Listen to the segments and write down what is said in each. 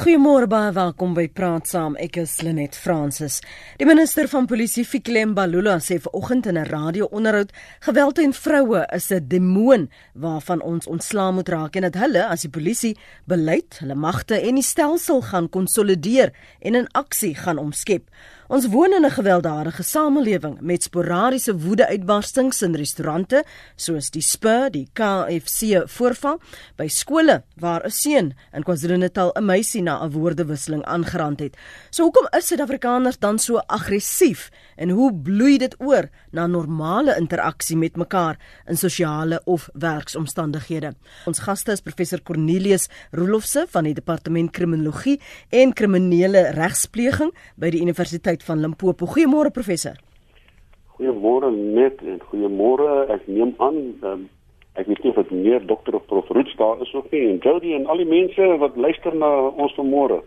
Goeiemôre baie welkom by Praat Saam. Ek is Lenet Fransis. Die minister van Polisie, Fiklem Balula, sê vanoggend in 'n radio-onderhoud: "Geweld teen vroue is 'n demoon waarvan ons ontslaa moet raak en dat hulle as die polisie beleid, hulle magte en die stelsel gaan konsolideer en in aksie gaan omskep." Ons woon in 'n gewelddadige samelewing met sporadiese woede-uitbarstings in restaurante soos die Spur, die KFC voorval, by skole waar 'n seun in KwaZulu-Natal 'n meisie na 'n woordewisseling aangerand het. So hoekom is Suid-Afrikaners dan so aggressief en hoe bloei dit oor na normale interaksie met mekaar in sosiale of werksomstandighede? Ons gaste is professor Cornelius Rolofse van die Departement Kriminologie en Kriminele Regspleging by die Universiteit Universiteit van Limpopo. Goeiemôre professor. Goeiemôre net en goeiemôre. Ek neem aan um, ek weet nie of dit meer dokter of prof Roots daar is of nie en Jody en al die mense wat luister na ons vanmôre.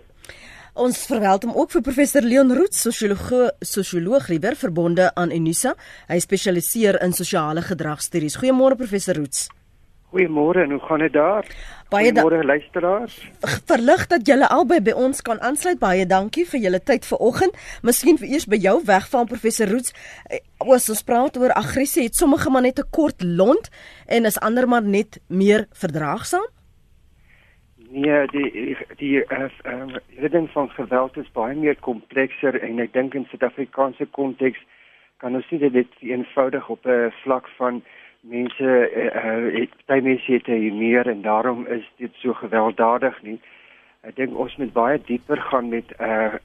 Ons verwelkom ook vir professor Leon Roots, sosioloog, sosioloog liewer verbonde aan Unisa. Hy spesialiseer in sosiale gedragstudies. Goeiemôre professor Roots. Goeiemôre en hoe gaan dit daar? Baie Goeiemôre luisteraars. Verlig dat julle albei by ons kan aansluit. Baie dankie vir julle tyd vanoggend. Miskien vir eers by jou wegval professor Roots. Eh, ons ons praat oor aggressie. Het sommige maar net 'n kort lont en is ander maar net meer verdraagsaam? Nee, die die uh, uh, reding van geweld is baie meer komplekser en ek dink in Suid-Afrikaanse konteks kan ons nie dit eenvoudig op 'n vlak van mense uh, baie mense het hier meer en daarom is dit so gewelddadig nie. Ek dink ons moet baie dieper gaan met uh,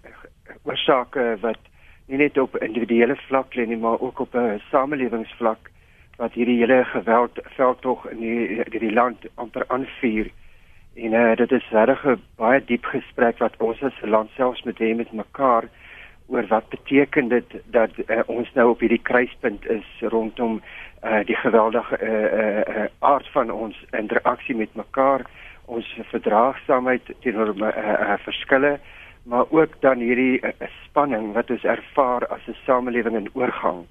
oorsake wat nie net op individuele vlak lê nie, maar ook op 'n samelewingsvlak wat hierdie hele geweld veldtog in die in die land amper aanvuur. En uh, dit is regtig 'n baie diep gesprek wat ons as land selfs moet hê met mekaar oor wat beteken dit dat uh, ons nou op hierdie kruispunt is rondom uh, die geweldige uh, uh, uh, aard van ons interaksie met mekaar, ons verdraagsaamheid teenoor uh, uh, verskille, maar ook dan hierdie uh, spanning wat ons ervaar as 'n samelewing in oorgang.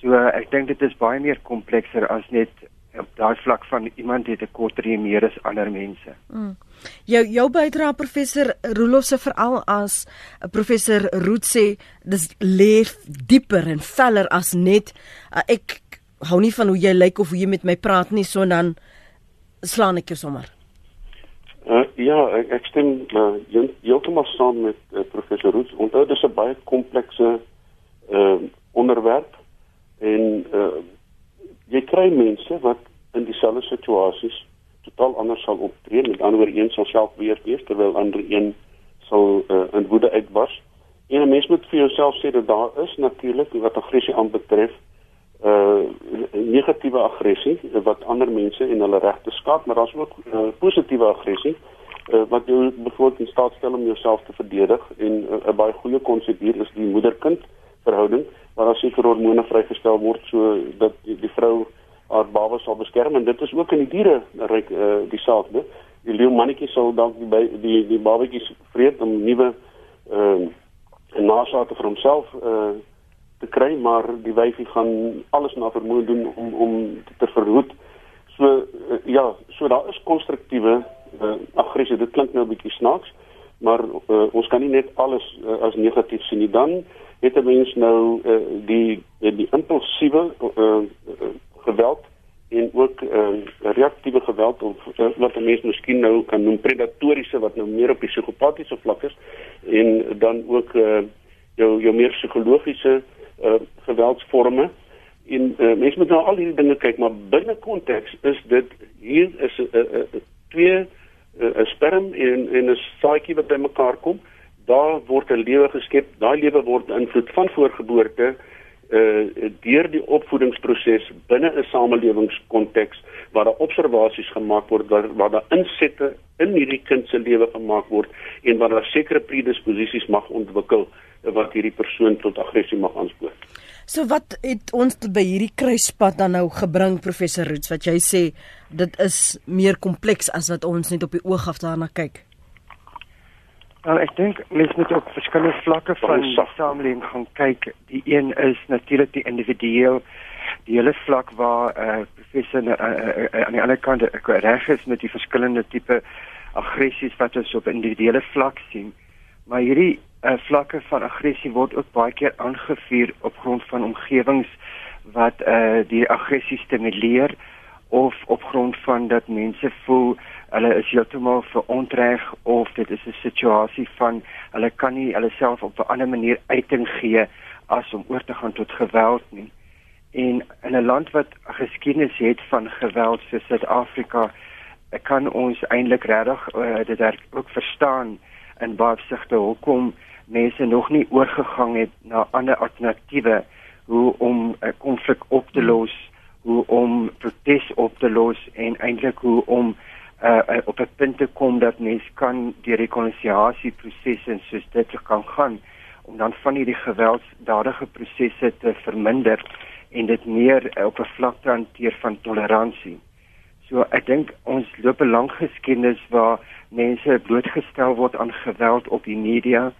So uh, ek dink dit is baie meer komplekser as net op daai vlak van iemand het 'n korter en meer as ander mense. Mm. Jou jou bydra professor Rolof se veral as professor Root sê dis lê dieper en veller as net uh, ek hou nie van hoe jy lyk of hoe jy met my praat nie, so dan slaan ek jou sommer. Uh, ja, ek, ek stem uh, heeltemal saam met uh, professor Roots. Onthou dis 'n baie komplekse uh, onderwerp en uh, jy kry mense wat in dieselfde situasies totaal anders sal optree. Met ander woorde, een sal self weer wees terwyl ander een sal uh, in woede uitbars. En 'n mens moet vir jouself sê dat daar is natuurlik wat aggressie aanbetref uh negatiewe aggressie wat ander mense en hulle regte skaad, maar daar's ook uh, positiewe aggressie uh, wat jou bijvoorbeeld in staat stel om jouself te verdedig en 'n uh, baie goeie konseptuur is die moeder-kind verhouding waar daar seker hormone vrygestel word so dat die, die vrou haar baba sal beskerm en dit is ook in die diere ryk uh, dieselfde. Die leeu mannetjie sal dalk die die die babatjies vreet om nuwe uh nasaate vir homself uh te kry, maar die wyfie gaan alles na vermoë doen om om te verhoed. So uh, ja, so daar is konstruktiewe uh, aggressie. Dit klink nou 'n bietjie snaaks, maar uh, ons kan nie net alles uh, as negatief sien nie. Dan het 'n mens nou uh, die die impulsiewe uh, uh, geweld en ook uh, reaktiewe geweld of uh, wat 'n mens miskien nou kan noem predatoriese wat nou meer op die psigopatiese vlak is en dan ook uh, jou jou meer psigologiese uh, geweldsvorme en uh, mense moet nou al hierdie dinge kyk maar binne konteks is dit hier is 'n uh, uh, twee 'n uh, sperm en en 'n saadjie wat bymekaar kom daar word 'n lewe geskep daai lewe word beïnvloed van voorgeboorte uh deur die opvoedingsproses binne 'n samelewingskonteks waar daar observasies gemaak word waar waar daar insette in hierdie kind se lewe gemaak word en waar daar sekere predisposisies mag ontwikkel wat hierdie persoon tot aggressie mag aanspoor. So wat het ons by hierdie kruispunt dan nou gebring professor Roots wat jy sê dit is meer kompleks as wat ons net op die oog af daarna kyk? Nou ek dink mens moet op verskillende vlakke van die samelewing gaan kyk. Die een is natuurlik die individueel die hele vlak waar eh uh, professor uh, uh, uh, aan die ander kant reg is met die verskillende tipe aggressies wat ons op individuele vlak sien. Maar hierdie uh, vlakke van aggressie word ook baie keer aangevuur op grond van omgewings wat uh, die aggressie stimuleer of op grond van dat mense voel hulle is heeltemal verontreg of dit is 'n situasie van hulle kan nie hulle self op 'n ander manier uiting gee as om oor te gaan tot geweld nie. En in 'n land wat geskiedenis het van geweld soos Suid-Afrika, kan ons eintlik regtig uh, dit ook verstaan in baie opsigte hoekom mense nog nie oorgegang het na ander alternatiewe hoe om 'n konflik op te los, hoe om protes op te los en eintlik hoe om uh, op 'n punt te kom dat mense kan die rekonsiliasieproses en soos dit kan gaan om dan van hierdie gewelddadige prosesse te verminder en dit meer op 'n vlak te hanteer van toleransie. So ek dink ons loop 'n lang geskiedenis waar mense blootgestel word aan geweld op die media.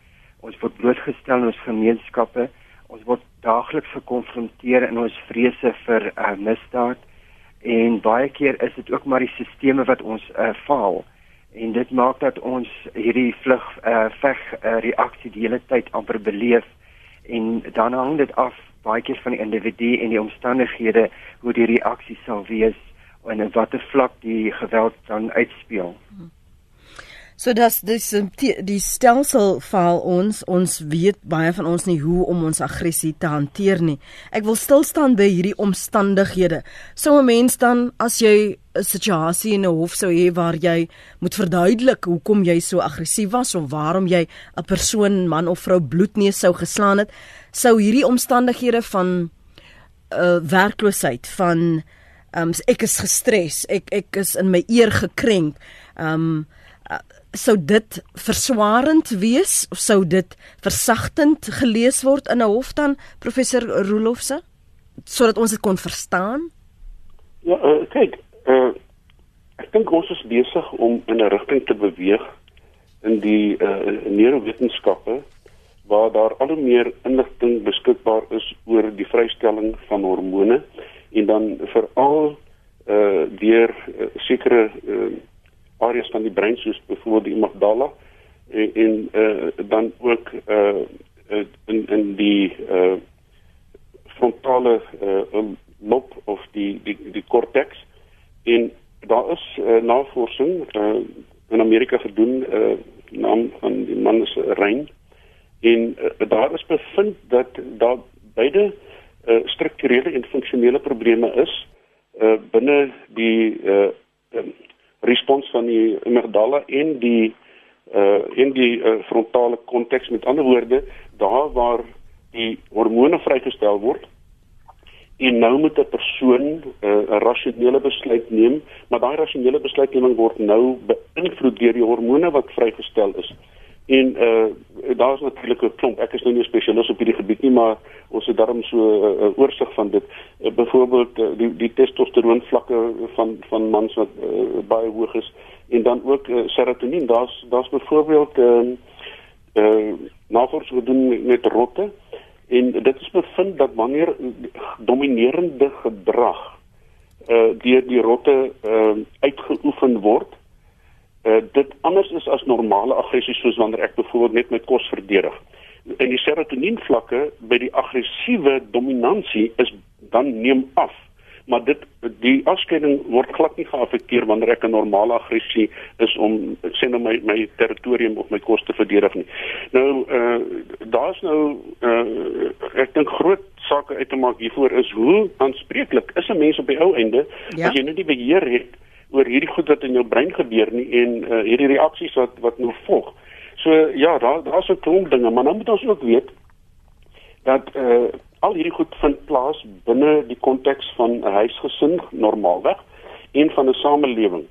Ons word blootgestel in ons gemeenskappe. Ons word daagliks gekonfronteer in ons vrese vir uh, misdaad en baie keer is dit ook maar die sisteme wat ons uh, faal en dit maak dat ons hierdie vlug uh, veg uh, reaksie die hele tyd amper beleef en dan hang dit af baie keer van die individu en die omstandighede hoe die reaksie sal wees en in watter vlak die geweld dan uitspeel. Hmm. So dat dis die stelsel val ons ons weet baie van ons nie hoe om ons aggressie te hanteer nie. Ek wil stil staan by hierdie omstandighede. So 'n mens dan as jy 'n situasie in 'n hof sou hê waar jy moet verduidelik hoekom jy so aggressief was of waarom jy 'n persoon man of vrou bloedneus sou geslaan het, sou hierdie omstandighede van uh werkloosheid van um ek is gestres, ek ek is in my eer gekrenk. Um sou dit verswaarend wees of sou dit versagtend gelees word in 'n hof dan professor Rolofse sodat ons dit kon verstaan? Ja, uh, kyk, uh, ek dink ons is besig om in 'n rigting te beweeg in die uh, neurowetenskappe waar daar al hoe meer inligting beskikbaar is oor die vrystelling van hormone en dan veral uh deur uh, sekere uh, areas van die brein soos byvoorbeeld die amygdala en, en uh, dan ook uh, in in die uh, frontale uh, lob of die die die cortex. En daar is uh, navorsing uh, in Amerika gedoen uh, naam van die man is Rein. En uh, daar is bevind dat daar beide uh, strukturele en funksionele probleme is uh, binne die uh, respons van die amygdala en die uh in die uh, frontale konteks. Met ander woorde daar waar die hormone vrygestel word en nou moet 'n persoon uh, 'n rasionele besluit neem maar daai rasionele besluitneming word nou beïnvloed deur die hormone wat vrygestel is En uh daar's natuurlik 'n klomp. Ek is nou nie 'n spesialis op hierdie gebied nie, maar ons het daarom so 'n uh, uh, oorsig van dit. Uh, Byvoorbeeld uh, die die testosteron vlakke van van mans wat uh, baie hoog is en dan ook uh, serotonien. Daar's daar's byvoorbeeld uh uh navorsing gedoen met rotte en dit is bevind dat wanneer dominerende gedrag uh deur die rotte uh uitgeoefen word uh, dit anders is as normale aggressie soos wanneer ek byvoorbeeld net my kos verdedig. En die serotonien vlakke by die aggressiewe dominansie is dan neem af. Maar dit die afskeiding word glad nie geaffekteer wanneer ek 'n normale aggressie is om sê nou my my territorium of my kos te verdedig nie. Nou eh uh, daar's nou eh uh, ek dink groot sake uit te maak hiervoor is hoe aanspreeklik is 'n mens op die ou einde ja. as jy net die beheer het oor hierdie goed wat in jou brein gebeur nie en uh, hierdie reaksies wat wat nou volg. So ja, daar daar's 'n klomp dinge, maar dan moet ons ook weet dat uh, al hierdie goed vind plaas binne die konteks van 'n huisgesin normaalweg en van 'n samelewing.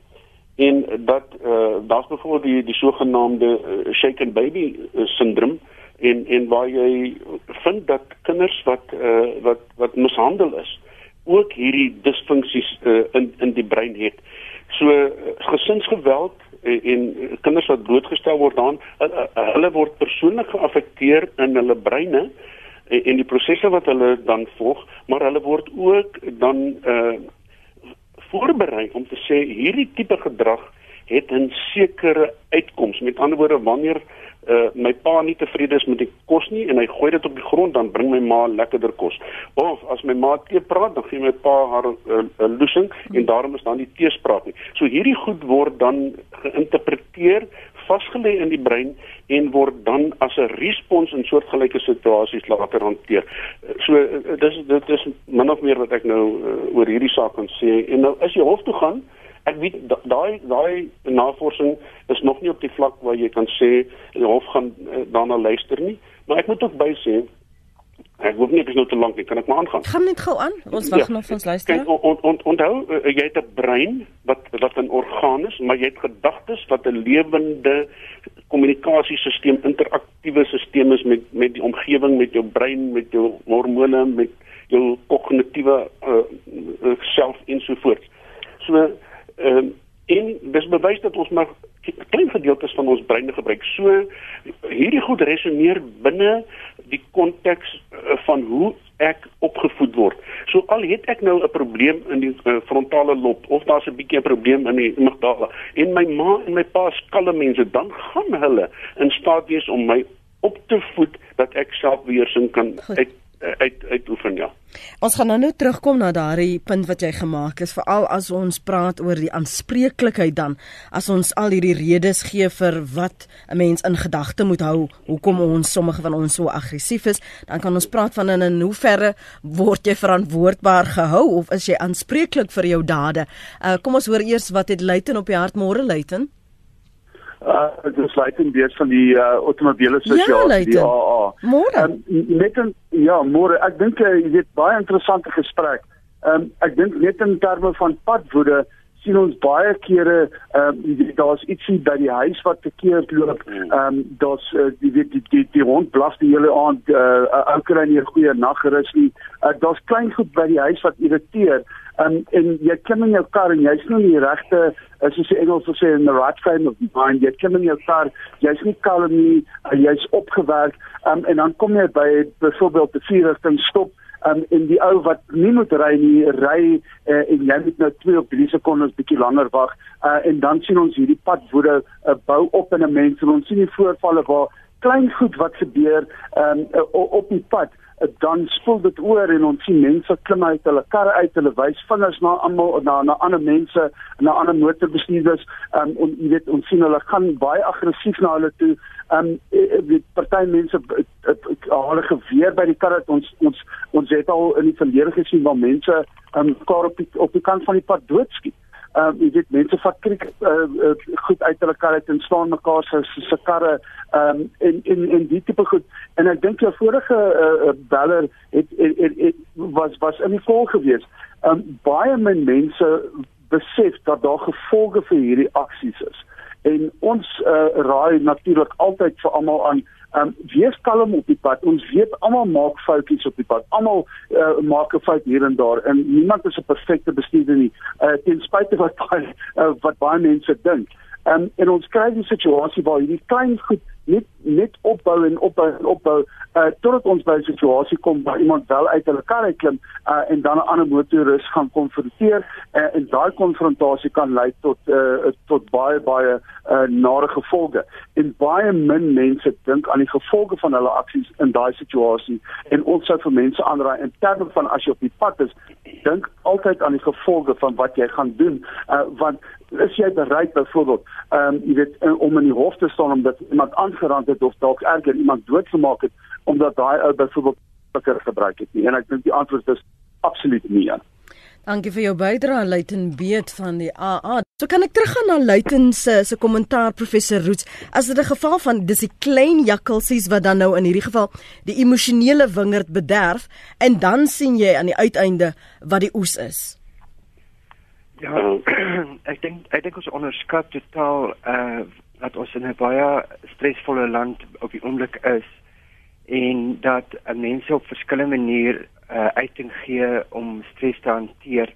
En dat uh, daar's byvoorbeeld die die sogenaamde uh, shaken baby uh, syndroom en en waar jy vind dat kinders wat uh, wat wat mishandel is ook hierdie disfunksies uh, in in die brein het. So gesinsgeweld en, en kinders wat blootgestel word aan hulle word persoonlik geaffekteer in hulle breine en, en die prosesse wat hulle dan volg, maar hulle word ook dan uh voorberei om te sê hierdie tipe gedrag het 'n sekere uitkoms. Met ander woorde, wanneer uh, my pa nie tevrede is met die kos nie en hy gooi dit op die grond dan bring my ma lekkerder kos. Of as my ma tee praat, dan gee my pa haar 'n uh, uh, loosing en daarom is dan die tee spraak nie. So hierdie goed word dan geïnterpreteer vasgelê in die brein en word dan as 'n respons in soortgelyke situasies later hanteer. So dis dit is min of meer wat ek nou uh, oor hierdie saak kan sê. En nou as jy hof toe gaan, ek weet daai daai navorsing is nog nie op die vlak waar jy kan sê die hof gaan uh, daarna luister nie, maar ek moet ook by sê Ek hoef nie ek is nou te lank nie, kan ek maar aangaan. Gaan net gou aan. Ons wag ja, nog vir ons luister. Kyk, on, on, onthou uh, jy het 'n brein wat wat 'n orgaan is, maar jy het gedagtes wat 'n lewende kommunikasiesisteem, interaktiewe stelsel is met met die omgewing, met jou brein, met jou hormone, met jou kognitiewe uh, uh, self ensovoorts. So Ehm um, en dis bewys dat ons maar klein gedeeltes van ons breine gebruik. So hierdie goed resoneer binne die konteks uh, van hoe ek opgevoed word. So al het ek nou 'n probleem in die uh, frontale lob of daar's 'n bietjie 'n probleem in die amygdala en my ma en my pa skalle mense, dan gaan hulle in staat wees om my op te voed dat ek selfbeheersing kan uit uit uitoefen ja. Ons gaan nou nou terugkom na daardie punt wat jy gemaak het, veral as ons praat oor die aanspreeklikheid dan, as ons al hierdie redes gee vir wat 'n mens in gedagte moet hou, hoekom ons sommige van ons so aggressief is, dan kan ons praat van in en hoe verre word jy verantwoordbaar gehou of is jy aanspreeklik vir jou dade? Uh, kom ons hoor eers wat het Luiten op die hart môre Luiten? Uh dis Leighton Beers van die uh outomobile sosiasie ja, AA. Môre. Um, net 'n ja, môre. Ek dink uh, jy weet baie interessante gesprek. Um ek dink net in terme van padwoede sien ons baie kere ehm um, daar's ietsie by die huis wat verkeerd loop. Hmm. Ehm um, daar's uh, die weet die die, die hond blaf die hele aand uh, ou kry nie 'n goeie naggerus nie. Uh, daar's klein goed by die huis wat irriteer. Um, en jy klim in jou kar en jy's nie die regte as jy Engels sê in the right frame of mind. Jy klim in jou kar jy's nie kalm nie uh, jy's opgewerk um, en dan kom jy by byvoorbeeld 'n vierrigting stop um, en die ou wat nie moet ry nie ry uh, en jy moet nou 2 of 3 sekondes bietjie langer wag uh, en dan sien ons hierdie pad woede uh, bou op in 'n mens en ons sien die voorvalle waar klein goed wat gebeur um, uh, op die pad dan spoel dit oor en ons sien mense klim uit hulle karre uit, hulle wys vingers na almal na na ander mense, na ander motorbestuurders, um, en jy weet ons sien hulle gaan baie aggressief na hulle toe. Um weet party mense hulle geweer by die karre. Ons ons ons het al in die verlede gesien waar mense um kar op die, op die kant van die pad doodskiet. ehm uh, jy weet mense vat kriek uh, uh, goed uit hulle karre en staan mekaar se se karre ehm um, en en en die tipe goed en ek dink jou vorige uh, beller het, het, het, het was was in die vol gewees. Ehm um, baie min mense besef dat daar gevolge vir hierdie aksies is. En ons uh, raai natuurlik altyd vir almal aan Ehm um, wees kalm op die pad. Ons weet almal maak foutjies op die pad. Almal uh, maak 'n fout hier en daar en niemand is 'n perfekte bestuurder nie. Uh, ten spyte wat baie uh, wat baie mense dink. Um, en ons kry 'n situasie waar hierdie klein goed net net opbou en opbou en opbou uh totdat ons by 'n situasie kom waar iemand wel uit hulle kar uitklim uh en dan 'n ander motorist gaan konfronteer uh, en daai konfrontasie kan lei tot uh tot baie baie uh nare gevolge. En baie min mense dink aan die gevolge van hulle aksies in daai situasie en ons sou vir mense aanraai in terme van as jy op die pad is dink altyd aan die gevolge van wat jy gaan doen uh want is jy bereid byvoorbeeld ehm um, jy weet om in die hof te staan omdat iemand aangerand het of dalk erger iemand doodgemaak het omdat daai ou byvoorbeeld fikker gebruik het nie en ek dink die antwoord is absoluut nee. Dankie vir jou bydrae Luiten Beet van die AA. So kan ek teruggaan na Luiten se se kommentaar professor Roots. As dit 'n geval van dis die klein jakkalsies wat dan nou in hierdie geval die emosionele wingerd bederf en dan sien jy aan die uiteinde wat die oes is. Ja, ek dink ek dink ons onderskat totaal uh dat ons in 'n baie stresvolle land op die oomblik is en dat uh, mense op verskillende maniere uh uiting gee om stres te hanteer.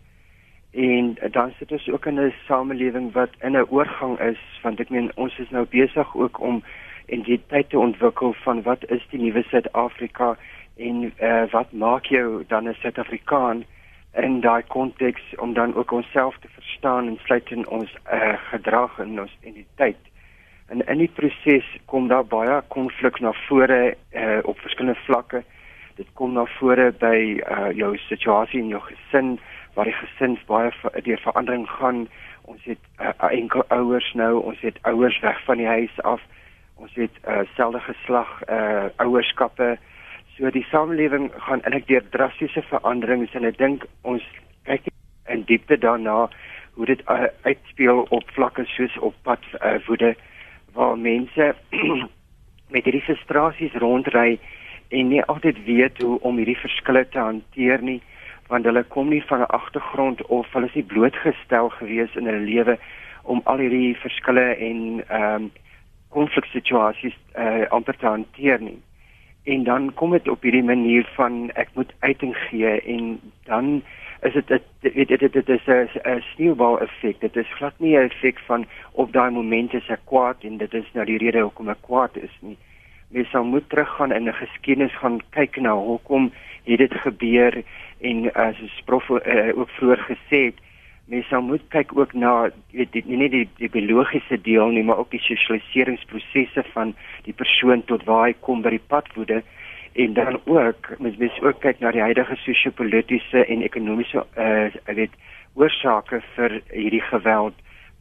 En uh, dan sit ons ook in 'n samelewing wat in 'n oorgang is want ek meen ons is nou besig ook om identiteit te ontwikkel van wat is die nuwe Suid-Afrika en uh wat maak jou dan 'n Suid-Afrikaan? In daai konteks om dan ook onsself te verstaan en sluit in ons uh, gedrag en ons identiteit. En in die proses kom daar baie konflik na vore uh, op verskillende vlakke. Dit kom na vore by uh, jou situasie in jou gesin waar die gesin baie deur verandering gaan. Ons het uh, enkel ouers nou, ons het ouers weg van die huis af. Ons het uh, selde geslag uh, ouerskappe. So die samelewing gaan eintlik deur drastiese veranderings en ek dink ons kyk in diepte daarna hoe dit uh, uitspeel op vlakke soos op pad uh, woede waar mense met hierdie frustrasies rondry en nie altyd weet hoe om hierdie verskille te hanteer nie want hulle kom nie van 'n agtergrond of hulle is nie blootgestel gewees in hulle lewe om al hierdie verskille en ehm um, konfliksituasies uh, amper te hanteer nie en dan kom dit op hierdie manier van ek moet uiting gee en dan is dit dit weet dit dit is 'n sneeubal effek dit is glad nie 'n effek van op daai oomblik is ek kwaad en dit is nou die rede hoekom ek kwaad is nie. Mens sal moet teruggaan in 'n geskiedenis gaan kyk na hoekom het dit gebeur en uh, prof uh, ook vroeër gesê het mens sal moet kyk ook na weet die, nie net die, die biologiese deel nie maar ook die sosialiseringsprosesse van die persoon tot waar hy kom by die padwoede. En dan ook mens mens ook kyk na die huidige sosio-politiese en ekonomiese uh weet oorsake vir hierdie geweld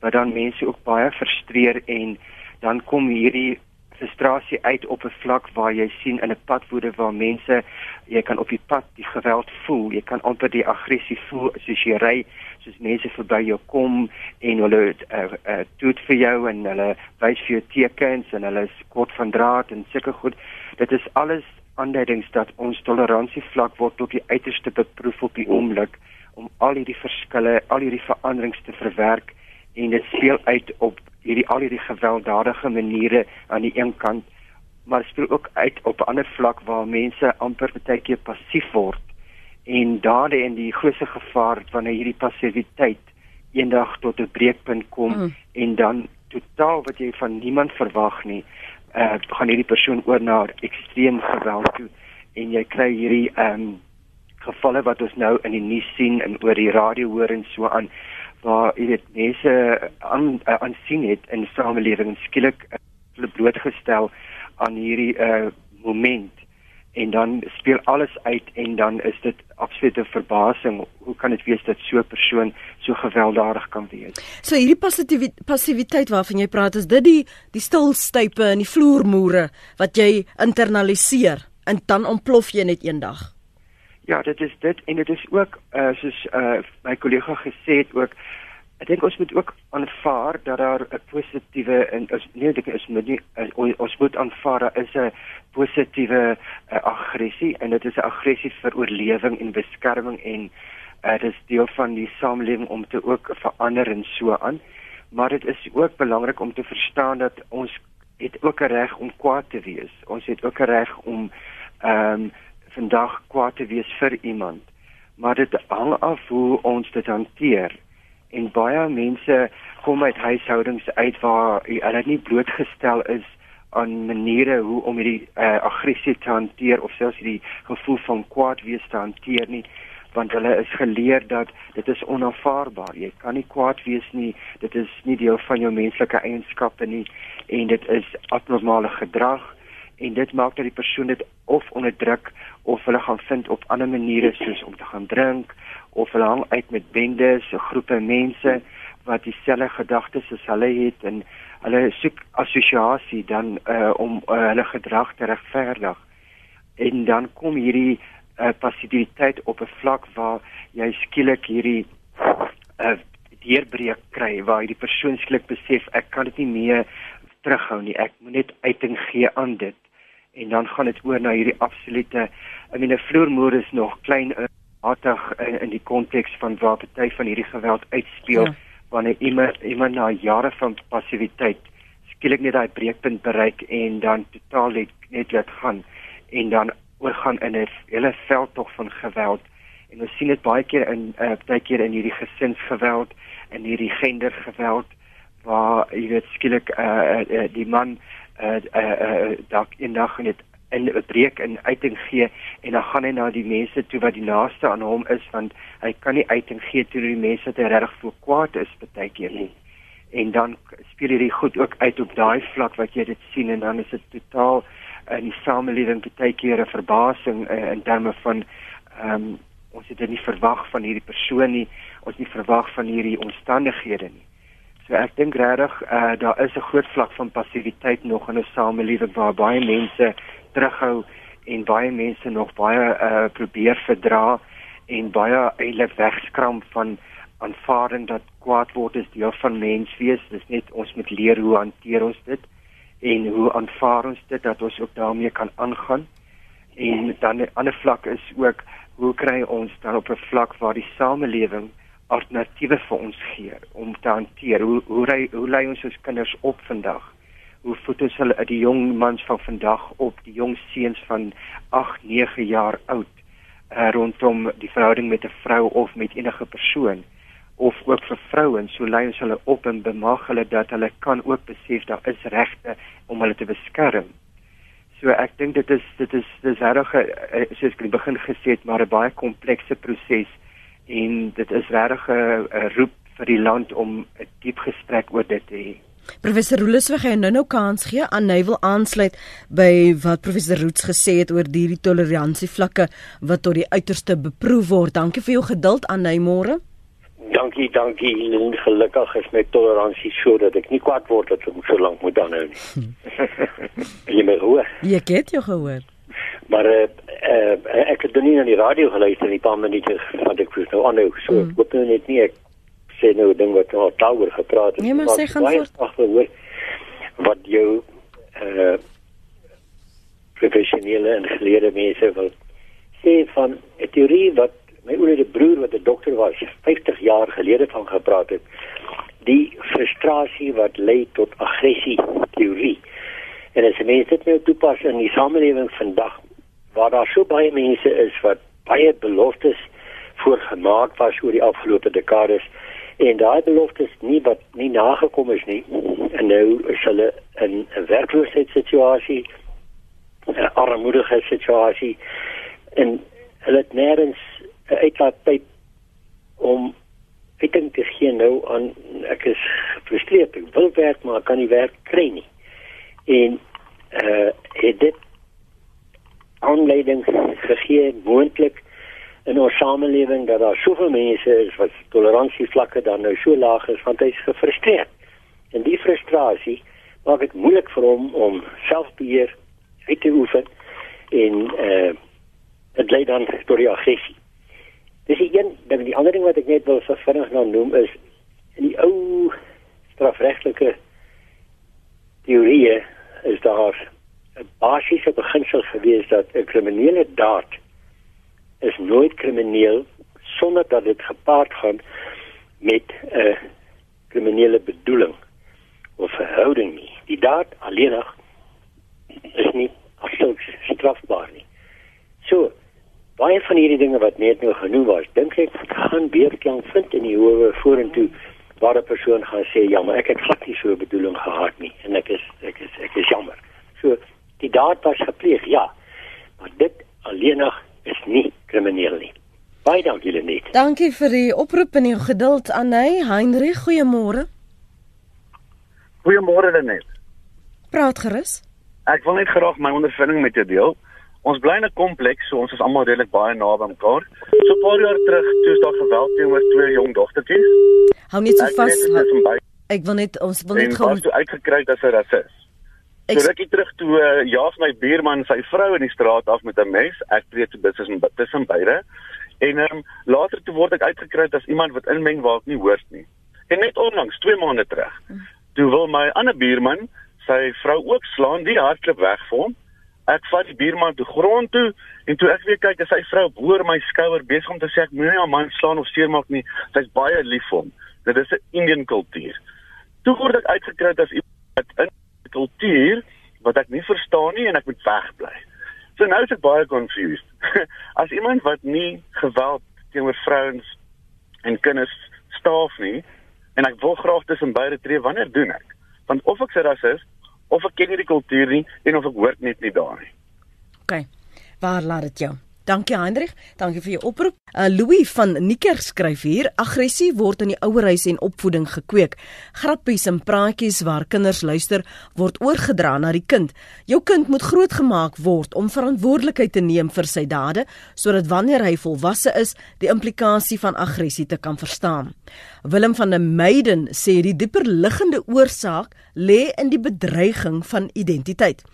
wat dan mense ook baie frustreer en dan kom hierdie frustrasie uit op 'n vlak waar jy sien in 'n padwoede waar mense jy kan op die pad die geweld voel jy kan amper die aggressie voel soos jy ry soos mense verby jou kom en hulle uh, uh, doet vir jou en hulle wys vir jou tekens en hulle is kort van draad en sulke goed. Dit is alles aanduidings dat ons toleransievlak word tot die uiterste beproef op die oomblik om al hierdie verskille al hierdie veranderings te verwerk en dit speel uit op hierdie al hierdie gewelddadige maniere aan die een kant maar speel ook uit op 'n ander vlak waar mense amper baie keer passief word en daardie en die grootste gevaar wanneer hierdie passiwiteit eendag tot 'n breekpunt kom mm. en dan totaal wat jy van niemand verwag nie eh uh, gaan hierdie persoon oor na ekstreem geweld toe en jy kry hierdie ehm um, gevalle wat ons nou in die nuus sien en oor die radio hoor en so aan waar jy weet mense aan uh, aansien het in die samelewing skielik uh, hulle blootgestel aan hierdie uh, moment en dan speel alles uit en dan is dit absolute verbasing. Hoe kan dit wees dat so 'n persoon so gewelddadig kan wees? So hierdie passiwiteit waarvan jy praat is dit die die stilstype en die vloermoere wat jy internaliseer en dan ontplof jy net eendag? Ja, dit is dit en dit is ook uh, soos uh, my kollega gesê het ook ek dink ons moet ook aanvaar dat daar 'n positiewe en is nee ek is moet nie uh, ons moet aanvaar daar is 'n positiewe uh, aggressie en dit is 'n aggressie vir oorlewing en beskerming en uh, dit is deel van die samelewing om te ook verander en so aan maar dit is ook belangrik om te verstaan dat ons het ook 'n reg om kwaad te wees ons het ook 'n reg om ehm um, vandag kwaad te wees vir iemand. Maar dit hang af hoe ons dit hanteer. En baie mense kom uit huishoudings uit waar hulle nie blootgestel is aan maniere hoe om hierdie uh, aggressie te hanteer of selfs hierdie gevoel van kwaad wees te hanteer nie want hulle is geleer dat dit is onaanvaarbaar. Jy kan nie kwaad wees nie. Dit is nie deel van jou menslike eienskappe nie en dit is abnormale gedrag en dit maak dat die persoon dit of onderdruk of hulle gaan vind op ander maniere soos om te gaan drink of hulle hang uit met bendes, groepe mense wat dieselfde gedagtes as hulle het en hulle soek assosiasie dan uh, om uh, hulle gedrag te regverdig. En dan kom hierdie uh, passiwiteit op 'n vlak waar jy skielik hierdie uh, deurbreek kry waar hierdie persoon skielik besef ek kan dit nie meer terughou nie. Ek moet net uiting gee aan dit en dan gaan dit oor na hierdie absolute I mean 'n vloermoer is nog klein hartig in, in die konteks van waar party van hierdie geweld uitspeel ja. wanneer iemand iemand na jare van passiwiteit skielik net daai breekpunt bereik en dan totaal net, net laat gaan en dan oorgaan in 'n hele veldtog van geweld en ons sien dit baie keer in uh, baie keer in hierdie gesinsgeweld en hierdie gendergeweld waar jy weet skielik uh, uh, die man uh, uh, uh, dalk eendag net in 'n breek in uiting gee en dan gaan hy na die mense toe wat die naaste aan hom is want hy kan nie uiting gee toe die mense wat hy regtig voor kwaad is baie keer nie. En dan speel hierdie goed ook uit op daai vlak wat jy dit sien en dan is dit totaal in die samelewing baie keer 'n verbasing uh, in terme van ehm um, ons het dit nie verwag van hierdie persoon nie ons nie verwag van hierdie omstandighede nie. So ek dink regtig uh, daar is 'n groot vlak van passiwiteit nog in 'n samelewing waar baie mense terughou en baie mense nog baie uh, probeer verdra en baie eintlik wegskram van aanvaarding dat kwaad word is deel van menswees dis net ons moet leer hoe hanteer ons dit en hoe aanvaar ons dit dat ons ook daarmee kan aangaan. En dan 'n ander vlak is ook hoe kry ons dan op 'n vlak waar die samelewing alternatiewe vir ons gee om te hanteer? Hoe hoe ry hoe lei ons ons kinders op vandag hoe voed ons hulle die jong mans van vandag op die jong seuns van 8 9 jaar oud uh, rondom die verhouding met 'n vrou of met enige persoon of ook vir vrouens so lei ons hulle op en bemag hulle dat hulle kan ook besef daar is regte om hulle te beskerm. So ek dink dit is dit is dis regtig soos ek begin gesê het maar 'n baie komplekse proses en dit is regtig 'n roep vir die land om 'n diep gesprek oor dit te hê. Professor Roelus, wil jy nou nou kans gee aan hy wil aansluit by wat professor Roots gesê het oor hierdie toleransievlakke wat tot die uiterste beproef word. Dankie vir jou geduld aan hy môre. Dankie, dankie. En gelukkig is my toleransie so dat ek nie kwaad word dat ek so lank moet aanhou nie. jy my hoor? Jy het jou gehoor. Maar uh, uh, ek het dan nie na die radio geluister nie, paar minute van ek nou aanhou. So mm. ek hoop nou net nie ek sê nou ding wat nou daaroor gepraat het. Nee, maar sê gaan voort. Wat jou uh professionele en geleerde mense wil sê van 'n teorie wat my ouer broer wat 'n dokter was 50 jaar gelede van gepraat het die frustrasie wat lei tot aggressie teorie en as mense dit nou toepas in die samelewing vandag waar daar so baie mense is wat baie beloftes voorgemaak was oor die afgelope dekades en daai beloftes nie wat nie nagekom is nie. En nou is hulle in 'n werkloosheidssituasie 'n armoedige situasie en hulle het nêrens uitlaatpyp om fiting te gee nou aan ek is gefrustreerd ek wil werk maar kan nie werk kry nie. En uh het dit aanleiding gegee moontlik in ons samelewing dat daar soveel mense is wat toleransievlakke dan nou so laag is want hy's gefrustreerd. En die frustrasie maak dit moeilik vir hom om selfbeheer uit te oefen en uh dit lei dan tot die aggressie Dis die een ding, die ander ding wat ek net wil vinnig nou noem is in die ou strafregtelike teorieë is daar 'n basiese beginsel gewees dat 'n kriminele daad is nooit krimineel sonder dat dit gepaard gaan met 'n kriminele bedoeling of verhouding nie. Die daad alleenig is nie absoluut strafbaar nie. So, baie van hierdie dinge wat net nou genoem was, dink ek gaan weerklank vind in die howe vorentoe waar 'n persoon gaan sê ja, maar ek het glad nie so 'n bedoeling gehad nie en ek is ek is ek is jammer. So die daad was gepleeg, ja. Maar dit alleenig is nie krimineel nie. Baie dankie Lenet. Dankie vir die oproep en die geduld aan hy. Heinrich, goeiemôre. Goeiemôre Lenet. Praat gerus. Ek wil net graag my ondervinding met jou deel. Ons bly in 'n kompleks, so ons is almal redelik baie naby mekaar. So 'n paar jaar terug, toe is daar geweld teenoor twee jong dogtertjies. Hou net so vas. Ek wil net ons wil net gou uitgekry dat sy rasis. So rukkie terug toe uh, jaag my buurman sy vrou in die straat af met 'n mes. Ek tree toe tussen tussen beide. En um, later toe word ek uitgekry as iemand wat inmeng waar ek nie hoort nie. En net onlangs, 2 maande terug, toe wil my ander buurman sy vrou ook slaan, die hardloop weg vir hom ek vat die buurman toe grond toe en toe ek weer kyk is sy vrou boor my skouer besig om te sê ek moenie haar man slaan of seermaak nie sy's baie lief vir hom dit is 'n Indian kultuur toe word ek uitgekry as iemand in 'n kultuur wat ek nie verstaan nie en ek moet wegbly so nou is ek baie confused as iemand wat nie geweld teenoor vrouens en kinders staaf nie en ek wil graag tussen beide tree wanneer doen ek want of ek sê rasis of ek ken nie die kultuur nie en of ek hoort net nie daar nie. OK. Waar laat dit jou? Dankie Hendrik, dankie vir jou oproep. Uh, Louis van Nieker skryf hier: Aggressie word in die ouerhuis en opvoeding gekweek. Grappies en praatjies waar kinders luister word oorgedra na die kind. Jou kind moet grootgemaak word om verantwoordelikheid te neem vir sy dade, sodat wanneer hy volwasse is, die implikasie van aggressie te kan verstaan. Willem van der Meiden sê die dieper liggende oorsaak lê in die bedreiging van identiteit.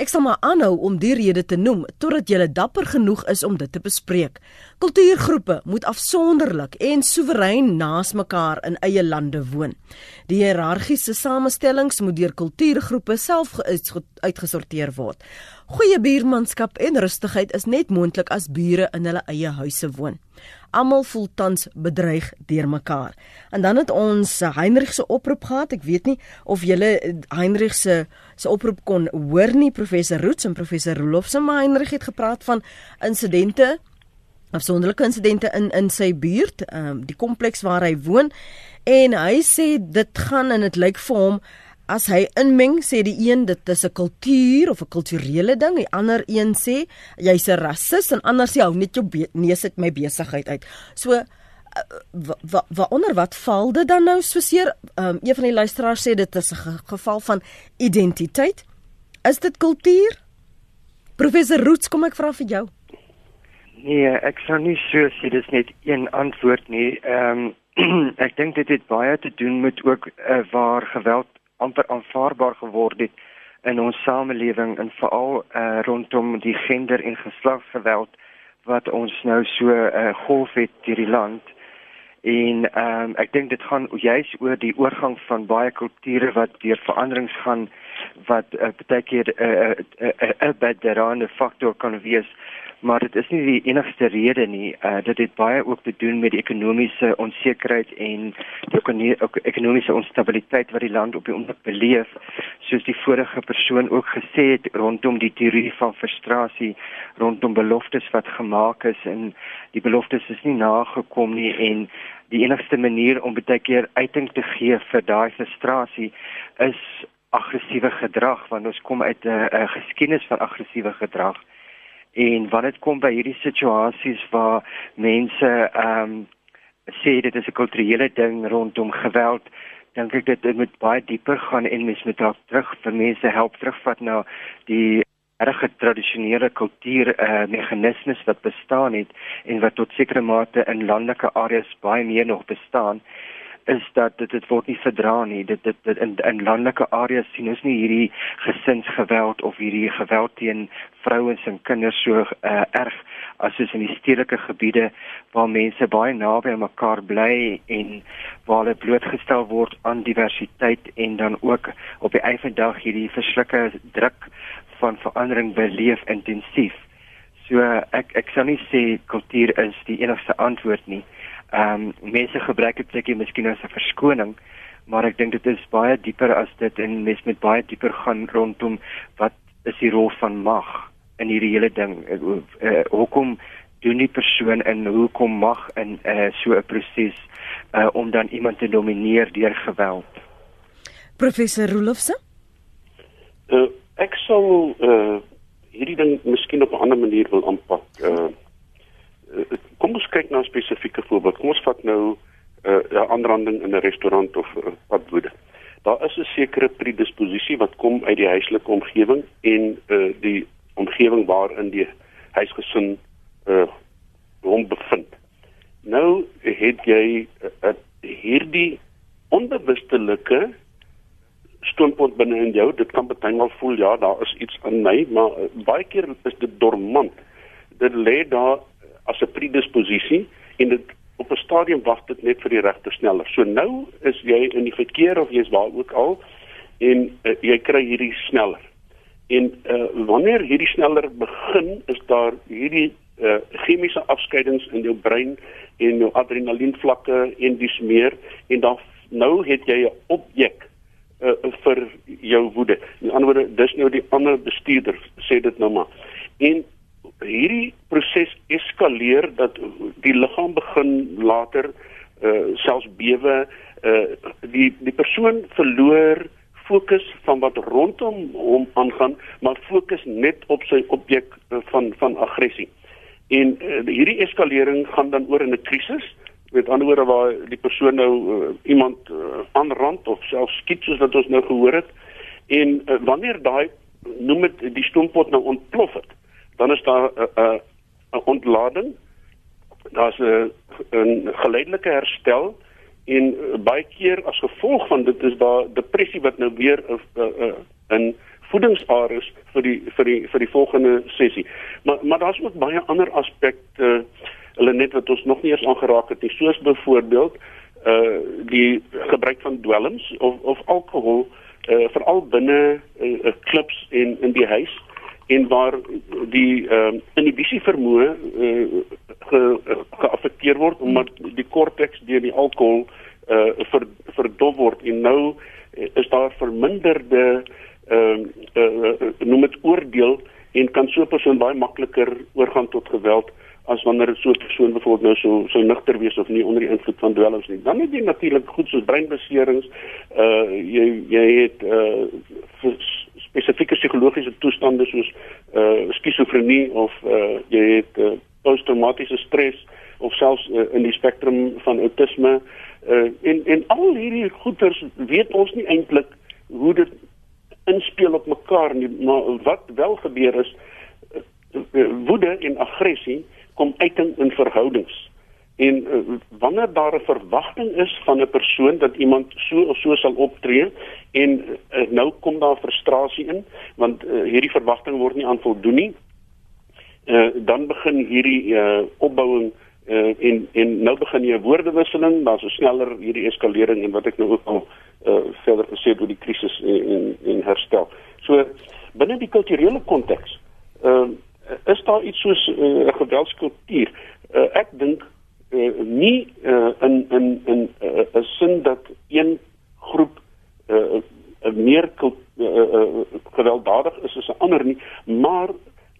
Ek sal maar aanhou om die rede te noem totdat jy dapper genoeg is om dit te bespreek. Kultuurgroepe moet afsonderlik en soewerein naas mekaar in eie lande woon. Die hiërargiese samestellings moet deur kultuurgroepe self uitgesorteer word. Goeie buurmanskap en rustigheid is net moontlik as bure in hulle eie huise woon. Almal voel tans bedreig deur mekaar. En dan het ons Heinrich se oproep gehad. Ek weet nie of julle Heinrich se se oproep kon hoor nie professor Roots en professor Roloff se maar Heinrich het gepraat van insidente afsonderlike insidente in in sy buurt, um, die kompleks waar hy woon en hy sê dit gaan en dit lyk vir hom as hy inmeng sê die een dit is 'n kultuur of 'n kulturele ding, die ander een sê jy's 'n rasis en ander sê hou net jou neus uit my besigheid uit. So wat wa, onder wat val dit dan nou so seer? Um, een van die luisteraars sê dit is 'n geval van identiteit. Is dit kultuur? Professor Roots, kom ek vra vir jou. Nee, ek sou nie so sê dis net een antwoord nie. Ehm um, ek dink dit het baie te doen met ook uh, waar geweld amper aanvaarbaar geword het in ons samelewing en veral uh, rondom die gender en geslagsgeweld wat ons nou so 'n uh, eh, golf het deur die land. En um, ek dink dit gaan juis oor die oorgang van baie kulture wat deur veranderings gaan wat uh, baie keer 'n uh, 'n uh, uh, uh, baie faktor kan wees maar dit is nie die enigste rede nie. Uh dit het baie ook te doen met die ekonomiese onsekerheid en die ekonomiese onstabiliteit wat die land op die oomblik beleef, soos die vorige persoon ook gesê het rondom die teorie van frustrasie, rondom beloftes wat gemaak is en die beloftes is nie nagekom nie en die enigste manier om baie keer uiting te gee vir daai frustrasie is aggressiewe gedrag want ons kom uit 'n geskiedenis van aggressiewe gedrag en wanneer dit kom by hierdie situasies waar mense ehm um, sê dit is 'n kulturele ding rondom geweld dink ek dit moet baie dieper gaan en mens moet dalk terug vir mense help terugvat na die regte tradisionele kultuur eh uh, meganismes wat bestaan het en wat tot sekere mate in landelike areas baie meer nog bestaan is dat dit dit word nie verdra nie. Dit dit, dit in in landelike areas sien ons nie hierdie gesinsgeweld of hierdie geweld teen vrouens en kinders so uh, erg as soos in die stedelike gebiede waar mense baie naby aan mekaar bly en waar hulle blootgestel word aan diversiteit en dan ook op die einde hierdie verskrikke druk van verandering beleef intensief. So ek ek sou nie sê kultuur is die enigste antwoord nie ehm um, mense gebruik dit seker miskien as 'n verskoning maar ek dink dit is baie dieper as dit en mens met baie dieper gaan rondom wat is die rol van mag in hierdie hele ding. Uh, uh, hoekom doen die persoon en hoekom mag in uh, so 'n proses uh, om dan iemand te domineer deur geweld? Professor Rolofse uh, ek sou uh, hierdie ding miskien op 'n ander manier wil aanpak. Uh, kom ons kyk na 'n spesifieke voorbeeld. Kom ons vat nou eh, 'n uh, aanranding in 'n restaurant of uh, wat woede. Daar is 'n sekere predisposisie wat kom uit die huislike omgewing en uh, die omgewing waarin die huisgesin uh hom bevind. Nou het jy uh, hierdie onbewustelike stoompunt binne in jou. Dit kan baie maal voel ja, daar is iets in my, maar uh, baie keer is dit dormant. Dit lê daar as 'n predisposisie en dit op 'n stadium wag dit net vir die regte sneller. So nou is jy in die verkeer of jy's waar ook al en uh, jy kry hierdie sneller. En uh, wanneer hierdie sneller begin, is daar hierdie uh, chemiese afskeidings in jou brein en jou adrenalienvlakke en dis meer en dan nou het jy 'n objek uh, vir jou woede. In ander woorde, dis nou die ander bestuurder sê dit nou maar. En hierdie proses eskaleer dat die liggaam begin later uh selfs bewe uh die die persoon verloor fokus van wat rondom hom aangaan, maar fokus net op sy objek uh, van van aggressie. En uh, hierdie eskalering gaan dan oor in 'n krisis. Met ander woorde waar die persoon nou uh, iemand uh, aanrand of self skiet soos wat ons nou gehoor het. En uh, wanneer daai noem dit die stoompot nou ontplof het, dan is daar 'n uh, uh, ontlading. Daar's 'n uh, 'n geleidelike herstel en uh, baie keer as gevolg van dit is daar depressie wat nou weer 'n uh, uh, uh, in voedingsareas vir die vir die vir die volgende sessie. Maar maar daar's ook baie ander aspekte hulle net wat ons nog nie eens aangeraak het nie, soos byvoorbeeld uh die gebruik van dwelms of of alkohol uh veral binne uh, klubs en in die huis en waar die ehm uh, inhibisie vermoë uh, ge, geaffekteer word omdat die korteks deur die alkohol uh ver, verdof word. En nou is daar verminderde ehm uh, uh, uh, noem dit oordeel en kan so 'n persoon baie makliker oorgaan tot geweld as wanneer so 'n persoon byvoorbeeld nou so so nigter wees of nie onder die invloed van dwelms nie. Dan het jy natuurlik goed soos breinbeserings, uh jy jy het uh spesifieke psigologiese toestande soos uh skizofrenie of uh jy het uh, posttraumatiese stres of selfs uh, in die spektrum van autisme uh en en al hierdie goeters weet ons nie eintlik hoe dit inspel op mekaar nie, maar wat wel gebeur is eh, woede en aggressie kom uiting in verhoudings. En uh, wanneer daar 'n verwagting is van 'n persoon dat iemand so of so sal optree en uh, nou kom daar frustrasie in want uh, hierdie verwagting word nie aan voldoen nie. Uh, dan begin hierdie uh, opbouing uh, en en nou begin jy woordewisseling, dan so sneller hierdie eskalering en wat ek nou ook al uh, verder gesê oor die krisis en en herstel. So binne die kulturele konteks, ehm uh, is daar iets soos eh, 'n uh, geweldskultuur. Uh, ek dink uh, nie uh, in in in 'n uh, sin dat een groep uh, meer uh, uh, gewelddadig is as 'n ander nie, maar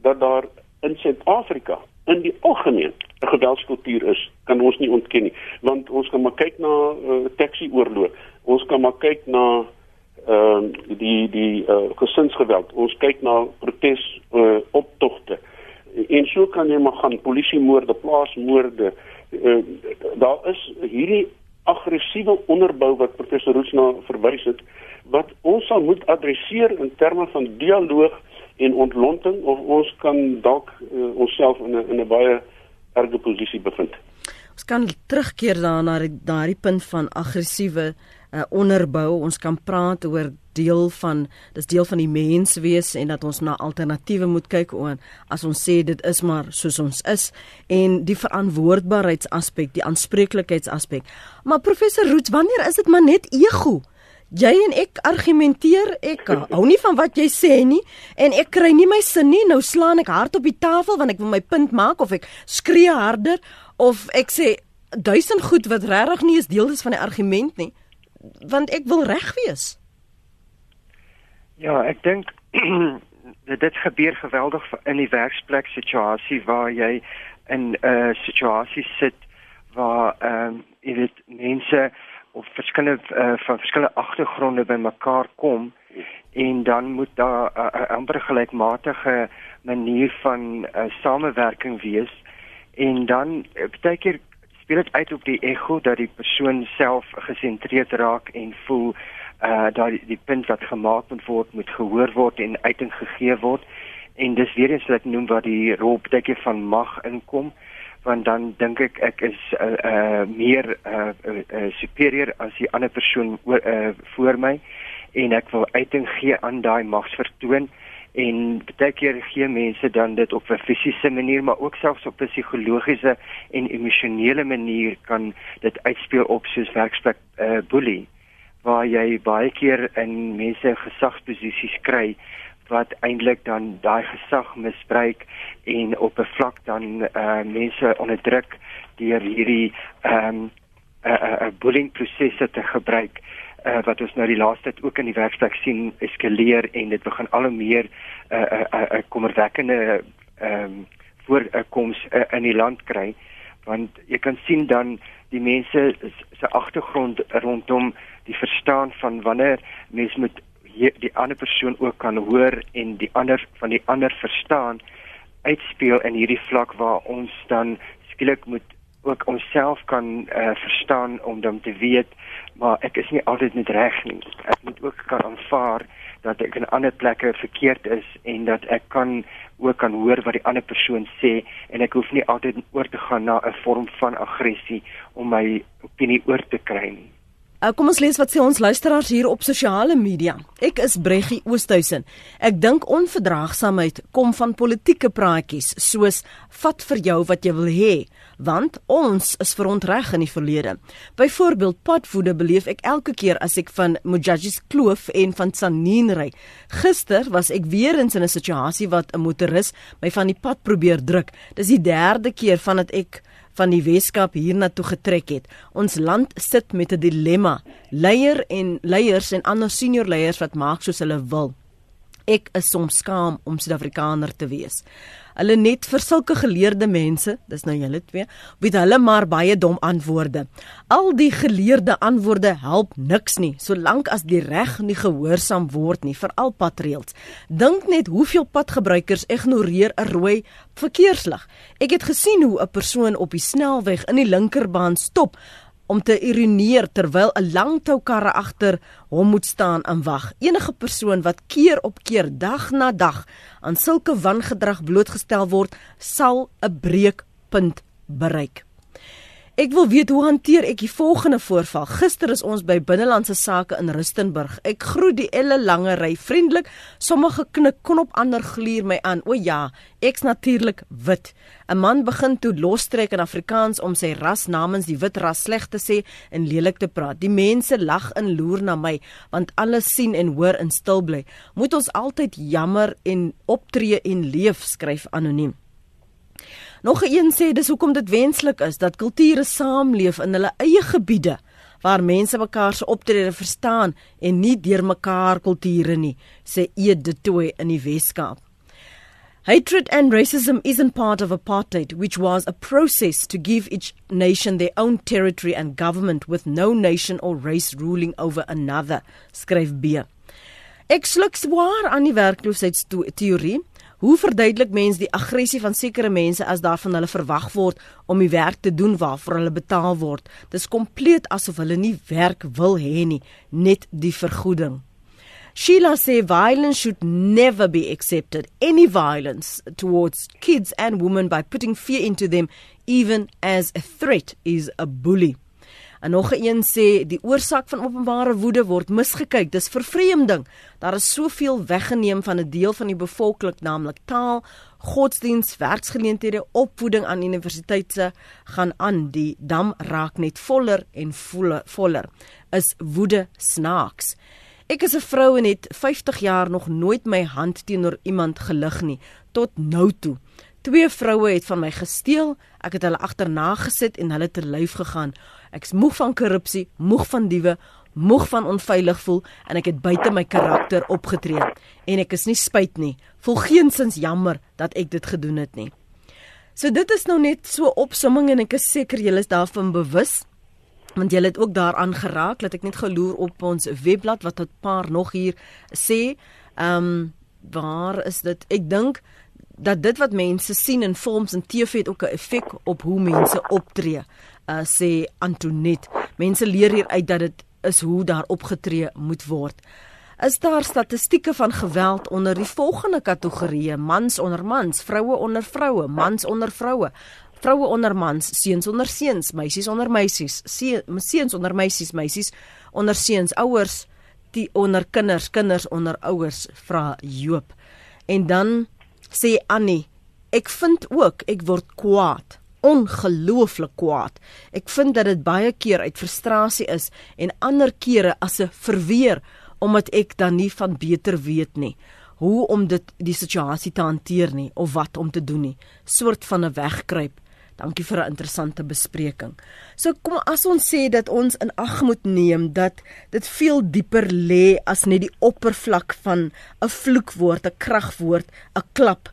dat daar in Suid-Afrika in die algemeen 'n geweldskultuur is, kan ons nie ontken nie, want ons kan maar kyk na uh, taxi oorlog. Ons kan maar kyk na ehm uh, die die uh, gesinsgeweld. Ons kyk na protes uh, optogte. En so kan jy maar gaan polisiemoorde, plaasmoorde. Uh, daar is hierdie aggressiewe onderbou wat professor Roots na verwys het wat ons sal moet adresseer in terme van dialoog en ontlonting of ons kan dalk uh, onsself in 'n in 'n baie erge posisie bevind. Ons kan terugkeer daarna na daardie punt van aggressiewe uh, onderbou. Ons kan praat oor deel van dis deel van die mens wees en dat ons na alternatiewe moet kyk oor as ons sê dit is maar soos ons is en die verantwoordbaarheidsaspek, die aanspreeklikheidsaspek. Maar professor Roots, wanneer is dit maar net ego? Jy en ek argumenteer, ek hou nie van wat jy sê nie en ek kry nie my sin nie. Nou slaan ek hard op die tafel want ek wil my punt maak of ek skree harder of ek sê duisend goed wat regtig nie is deel is van die argument nie. Want ek wil reg wees. Ja, ek dink dit gebeur geweldig in die werksplek situasie waar jy in 'n uh, situasie sit waar ehm um, jy weet mense of verskillende uh, van verskillende agtergronde bymekaar kom en dan moet daar 'n uh, amper gelykmatige manier van uh, samewerking wees en dan uh, baie keer speel dit uit op die ego dat die persoon self gesentreerd raak en voel uh dat die, die punt wat gemaak moet word moet gehoor word en uiting gegee word. En dis weer eens wat ek noem wat die rol baie keer van mag inkom want dan dink ek ek is uh, uh meer uh, uh superior as die ander persoon oor uh voor my en ek wil uiting gee aan daai magsvertoon en baie keer gee mense dan dit op 'n fisiese manier maar ook selfs op 'n psigologiese en emosionele manier kan dit uitspeel op soos werksplek uh bully waar jy baie keer in mense gesagsposisies kry wat eintlik dan daai gesag misbruik en op 'n vlak dan uh mense onderdruk deur hierdie ehm um, 'n uh, uh, uh, bullying prosesse te gebruik uh, wat ons nou die laaste tyd ook in die werksplek sien eskaleer en dit begin al hoe meer 'n uh, 'n uh, uh, uh, kommerwekkende ehm um, voorkoms uh, in die land kry. Want jy kan sien dan die mense se agtergrond rondom die verstaan van wanneer mens moet die, ander persoon ook kan hoor en die ander van die ander verstaan uitspeel in hierdie vlak waar ons dan skielik moet ook onsself kan uh, verstaan om dan te weet maar ek is nie altyd net reg nie. Ek moet ook kan aanvaar dat ek in ander plekke verkeerd is en dat ek kan ook kan hoor wat die ander persoon sê en ek hoef nie altyd oor te gaan na 'n vorm van aggressie om my opinie oor te kry nie Uh, kom ons lees wat sê ons luisteraars hier op sosiale media. Ek is Breggie Oosthuizen. Ek dink onverdraagsaamheid kom van politieke praatjies soos vat vir jou wat jy wil hê, want ons is verontreg in die verlede. Byvoorbeeld padvoede beleef ek elke keer as ek van Mojajis Kloof en van Sanien ry. Gister was ek weer eens in 'n situasie wat 'n motoris my van die pad probeer druk. Dis die derde keer vandat ek van die Weskaap hiernatoe getrek het. Ons land sit met 'n dilemma. Leier en leiers en ander senior leiers wat maak soos hulle wil. Ek is soms skaam om Suid-Afrikaner te wees. Hulle net vir sulke geleerde mense, dis nou julle twee, weet hulle maar baie dom antwoorde. Al die geleerde antwoorde help niks nie, solank as die reg nie gehoorsaam word nie, veral patreels. Dink net hoeveel padgebruikers ignoreer 'n rooi verkeerslig. Ek het gesien hoe 'n persoon op die snelweg in die linkerbaan stop om te ironeer terwyl 'n lang tou karre agter hom moet staan en wag. Enige persoon wat keer op keer dag na dag aan sulke wangedrag blootgestel word, sal 'n breekpunt bereik. Ek wil weet hoe hanteer ek die volgende voorval. Gister is ons by binnelandse sake in Rustenburg. Ek groet die elle lange ry vriendelik. Sommige knik knop ander gluur my aan. O ja, ek's natuurlik wit. 'n Man begin toe lostrek in Afrikaans om sy ras namens die wit ras sleg te sê en lelik te praat. Die mense lag en loer na my want alles sien en hoor in stil bly. Moet ons altyd jammer en optree en leef skryf anoniem. Nog een sê dis hoekom dit wenslik is dat kulture saamleef in hulle eie gebiede waar mense mekaar se optrede verstaan en nie deur mekaar kulture nie, sê Ed de Tooy in die Weskaap. Hatred and racism isn't part of apartheid, which was a process to give each nation their own territory and government with no nation or race ruling over another, skryf B. Ek sluk swaar aan die werkloosheidsteorie. Hoe verduidelik mens die aggressie van sekere mense as daar van hulle verwag word om die werk te doen waarvoor hulle betaal word? Dis kompleet asof hulle nie werk wil hê nie, net die vergoeding. Sheila say violence should never be accepted. Any violence towards kids and women by putting fear into them even as a threat is a bully. En nog 'n een sê die oorsaak van openbare woede word misgekyk. Dis vervreemding. Daar is soveel weggeneem van 'n deel van die bevolking, naamlik taal, godsdiens, werksgeleenthede, opvoeding aan universiteite gaan aan. Die dam raak net voller en voller. voller. Is woede snaaks. Ek is 'n vrou en het 50 jaar nog nooit my hand teenoor iemand gelig nie tot nou toe. Twee vroue het van my gesteel. Ek het hulle agterna gesit en hulle ter lyf gegaan. Ek's moeg van korrupsie, moeg van diewe, moeg van onveilig voel en ek het buite my karakter opgetree en ek is nie spyt nie. Voel geensins jammer dat ek dit gedoen het nie. So dit is nou net so opsomming en ek is seker julle is daarvan bewus want julle het ook daaraan geraak dat ek net geloer op ons webblad wat 'n paar nog hier sê. Ehm um, waar is dit? Ek dink dat dit wat mense sien in films en TV het ook 'n effek op hoe mense optree uh, sê Antoinette. Mense leer hier uit dat dit is hoe daar opgetree moet word. Is daar statistieke van geweld onder die volgende kategorieë: mans onder mans, vroue onder vroue, mans onder vroue, vroue onder mans, seuns onder seuns, meisies onder meisies, seuns onder meisies, meisies onder seuns, ouers die onder kinders, kinders onder ouers, vra Joop. En dan sê Annie, ek vind ook ek word kwaad ongelooflik kwaad. Ek vind dat dit baie keer uit frustrasie is en ander kere as 'n verweer omdat ek dan nie van beter weet nie hoe om dit die situasie te hanteer nie of wat om te doen nie. Soort van 'n wegkruip. Dankie vir 'n interessante bespreking. So kom as ons sê dat ons in ag moet neem dat dit veel dieper lê as net die oppervlak van 'n vloekwoord, 'n kragwoord, 'n klap.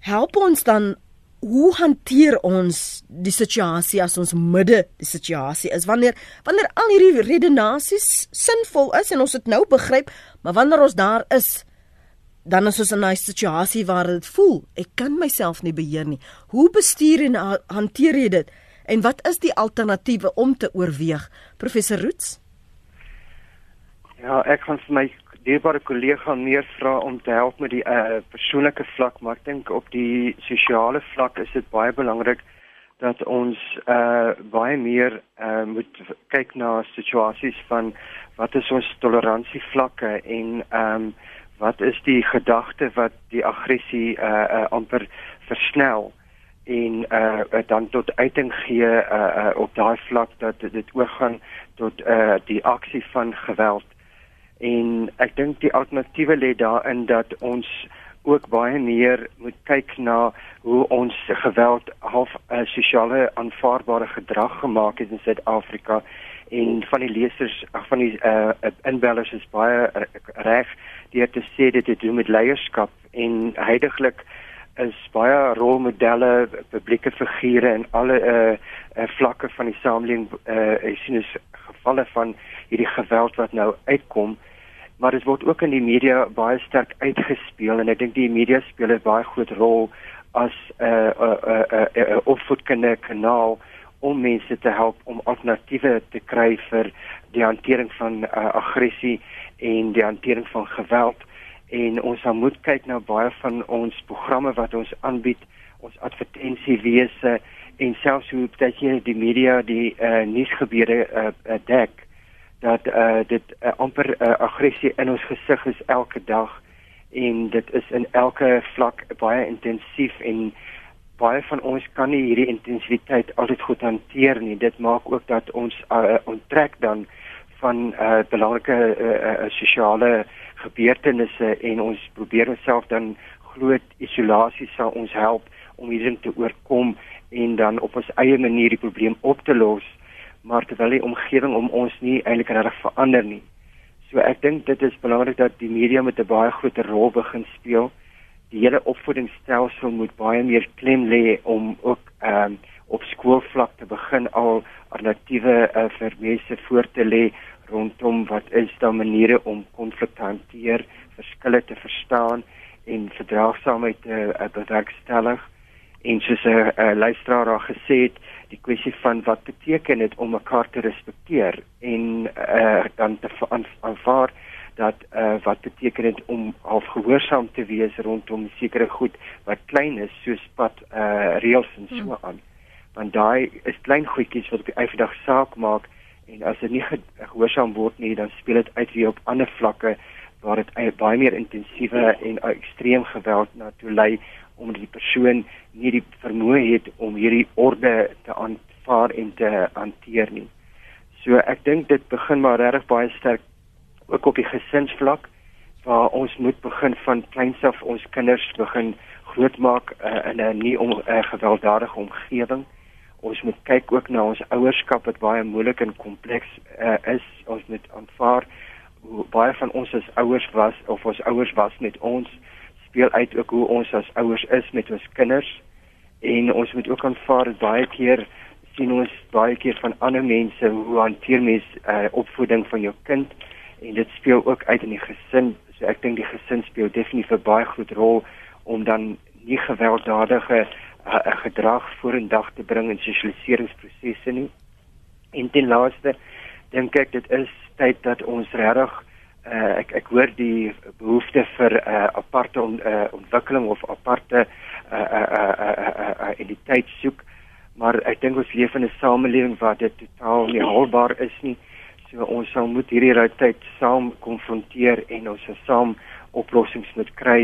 Help ons dan hoe hanteer ons die situasie as ons midde die situasie is wanneer wanneer al hierdie redenasies sinvol is en ons dit nou begryp Maar wanneer ons daar is, dan is ons in 'n situasie waar dit voel ek kan myself nie beheer nie. Hoe bestuur en hanteer jy dit? En wat is die alternatiewe om te oorweeg? Professor Roots? Ja, ek kan vir my dierbare kollega meer vra om te help met die uh, persoonlike vlak, maar ek dink op die sosiale vlak is dit baie belangrik dat ons uh baie meer uh moet kyk na situasies van wat is ons toleransievlakke en ehm um, wat is die gedagte wat die aggressie uh, uh amper versnel en uh dan tot uiting gee uh, uh op daai vlak dat dit oorgaan tot uh die aksie van geweld? En ek dink die alternatiewe lê daarin dat ons ook baie meer moet kyk na hoe ons geweld half uh, sosiale aanvaarbare gedrag gemaak het in Suid-Afrika en van die lesers ag van die uh, inbellers is baie reg deur te sê dit het doen met leierskap. En heidaglik is baie rolmodelle publieke figure in alle uh, uh, vlakke van die samelewing uh, sien is gevalle van hierdie geweld wat nou uitkom. Maar dit word ook in die media baie sterk uitgespeel en ek dink die media speel 'n baie groot rol as 'n uh, uh, uh, uh, uh, opvoedkundige kanaal om mense te help om alternatiewe te kry vir die hantering van uh, aggressie en die hantering van geweld. En ons moet kyk na baie van ons programme wat ons aanbied ons advertensiewese en selfs hoe dat jy die media die uh, nuusgebeure uh, uh, dek dat uh, dit uh, amper uh, aggressie in ons gesig is elke dag. En dit is in elke vlak baie intensief en baie van ons kan nie hierdie intensiteit altyd goed hanteer nie. Dit maak ook dat ons uh, onttrek dan van uh, belangrike uh, uh, sosiale gebeurtenisse en ons probeer onsself dan groot isolasie sal ons help om hierdie te oorkom en dan op ons eie manier die probleem op te los maar terwyl die omgewing om ons nie eintlik reg verander nie. So ek dink dit is belangrik dat die media met 'n baie groter rol begin speel die hele opvoedingsstelsel moet baie meer klem lê om ook ehm um, op skoolvlak te begin al alternatiewe uh, vir mense voor te lê rondom wat is daar maniere om konflik te hanteer, verskille te verstaan en verdraagsaamheid te uh, bewerkstellig. En soos 'n uh, uh, luisteraar daar gesê het die kwessie van wat beteken dit om mekaar te respekteer en uh, dan te aanvaar dat uh, wat beteken dit om half gehoorsaam te wees rondom sekere goed wat klein is soos pad uh, reëls en so hmm. aan. Want daai is klein goedjies wat op die eendag saak maak en as dit nie gehoorsaam word nie dan speel dit uit weer op ander vlakke waar dit baie meer intensiewe en ekstreem geweld na toe lei omdat die persoon nie die vermoë het om hierdie orde te aanvaar en te hanteer nie. So ek dink dit begin maar regtig baie sterk ook op die gesinsvlak waar ons moet begin van kleins af ons kinders begin grootmaak uh, in 'n nie om uh, gewelddadige omgewing. Ons moet kyk ook na ons ouerskap wat baie moeilik en kompleks uh, is. Ons moet aanvaar hoe baie van ons as ouers was of ons ouers was met ons speel uit ook hoe ons as ouers is met ons kinders en ons moet ook aanvaar dat baie keer sien ons baie keer van ander mense hoe hanteer mens uh, opvoeding van jou kind en dit speel ook uit in die gesin. So ek dink die gesin speel definitief 'n baie groot rol om dan nie gewelddadige uh, gedrag vorendag te bring in sosialiseringsprosesse nie. En ten laaste dink ek dit is tyd dat ons regtig uh, ek ek hoor die behoefte vir 'n uh, aparte on, uh, ontwikkeling of aparte uh, uh, uh, uh, uh, uh, identiteit soek maar ek dink ons leef in 'n samelewing waar dit totaal nie haalbaar is nie. So ons sal moet hierdie realiteit saam konfronteer en ons sal saam oplossings moet kry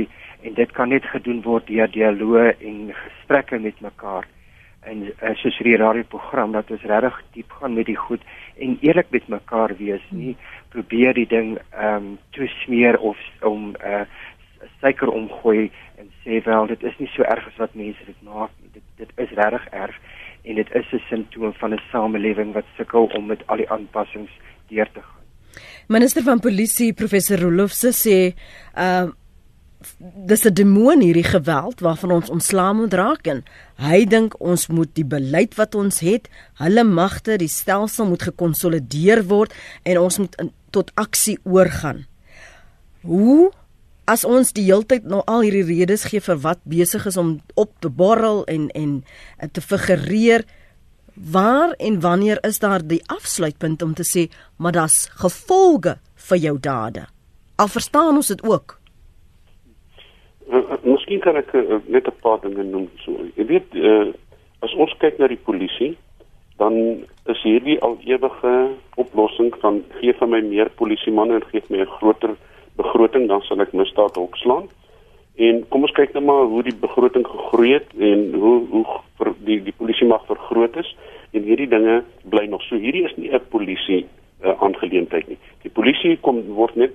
en dit kan net gedoen word deur dialoog en gesprekke met mekaar. En uh, soos hierdie radioprogram dat ons regtig diep gaan met die goed en eerlik met mekaar wees. Nie probeer die ding ehm um, toesmeer of om uh, suiker omgooi en sê wel dit is nie so erg as wat mense dit maak nie. Dit dit is regtig erg en dit is 'n simptoom van 'n samelewing wat sukkel om met al die aanpassings deur te gaan. Minister van Polisie professor Rolof sê, uh dis 'n demoon hierdie geweld waarvan ons ontslaam moet raak en hy dink ons moet die beleid wat ons het, hulle magte, die stelsel moet gekonsolideer word en ons moet in, tot aksie oorgaan. Hoe as ons die heeltyd nou al hierdie redes gee vir wat besig is om op te borrel en en te figureer waar en wanneer is daar die afsluitpunt om te sê maar daar's gevolge vir jou dade. Al verstaan ons dit ook. Uh, miskien kan ek uh, net 'n paar dinge noem so. Jy weet uh, as ons kyk na die polisie dan is hierdie al ewige oplossing van gee vir my meer polisie manne en gee my 'n groter begroting dan sal ek misdaad opslaan. En kom ons kyk net maar hoe die begroting gegroei het en hoe hoe vir die die polisie mag vergroot is en hierdie dinge bly nog so. Hierdie is nie 'n polisie uh, aangeleentheid nie. Die polisie kom word net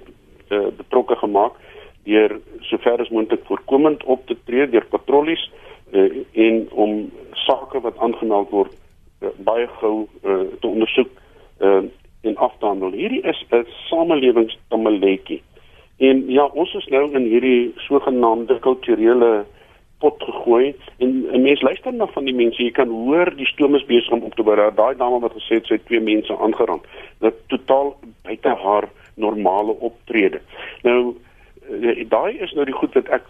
uh, betrokke gemaak deur sover as moontlik voorkomend op te tree deur patrollies uh, en om sake wat aangemeld word uh, baie gou uh, te ondersoek uh, en af te handel. Hierdie is 'n samelewingstammeletjie. En ja, ons is nou in hierdie sogenaamde kulturele pot gegooi en 'n mens luister na van die mense, jy kan hoor die stoom is besig om op te bou. Daai dame wat gesê het sy het twee mense aangeraan. Dit totaal buite haar normale optrede. Nou eh, daai is nou die goed wat ek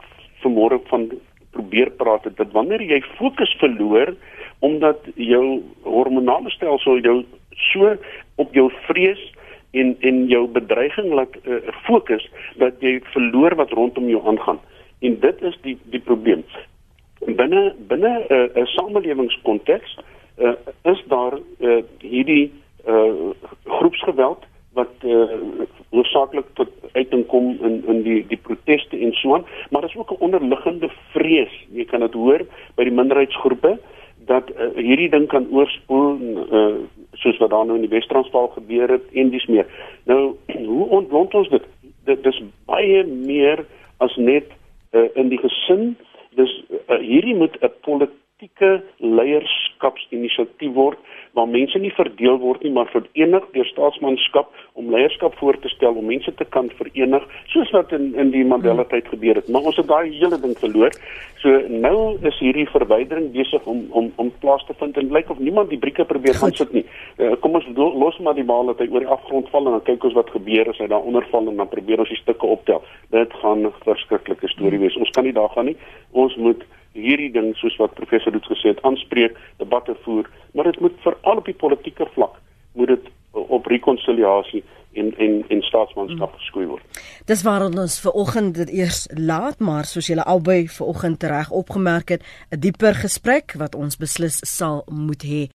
vanmôre van probeer praat het dat wanneer jy fokus verloor omdat jou hormonale stelsel jou so op jou vrees en en jou bedreiging laat uh, fokus dat jy verloor wat rondom jou aangaan. En dit is die die probleem. Binne binne 'n uh, 'n samelewingskonteks uh, is daar uh, hierdie uh, groepsgeweld wat uh, hoofsaaklik tot uiting kom in in die die proteste en so aan, maar daar is ook 'n onderliggende vrees. Jy kan dit hoor by die minderheidsgroepe dat uh, hierdie ding kan oorspoel uh, soos wat daar nou in die Wes-Transvaal gebeur het en dis meer. Nou hoe ontwond ons dit? Dit is baie meer as net uh, in die gesin. Dis uh, hierdie moet 'n politieke leierskapsinisiatief word waar mense nie verdeel word nie maar verenig deur staatsmanskap om leierskap voor te stel om mense te kan verenig soos wat in in die Mandela hmm. tyd gebeur het. Maar ons het daai hele ding verloor. So nou is hierdie verwydering besig om om om plaas te vind en lyk of niemand die brieke probeer gaan sit nie. Uh, kom ons los maar die bal dat hy oor die afgrond val en dan kyk ons wat gebeur as hy daar onder val en dan probeer ons die stukke optel. Dit gaan 'n verskriklike storie wees. Ons kan nie daar gaan nie. Ons moet hierdie ding soos wat professor Doets gesê het aanspreek, debatte voer, maar dit moet veral op die politieke vlak moet dit op rekonsiliasie en en en staatsmanskap hmm. geskoei word. Dis waarom ons ver oggend dit eers laat, maar soos julle albei ver oggend reg opgemerk het, 'n dieper gesprek wat ons beslis sal moet hê.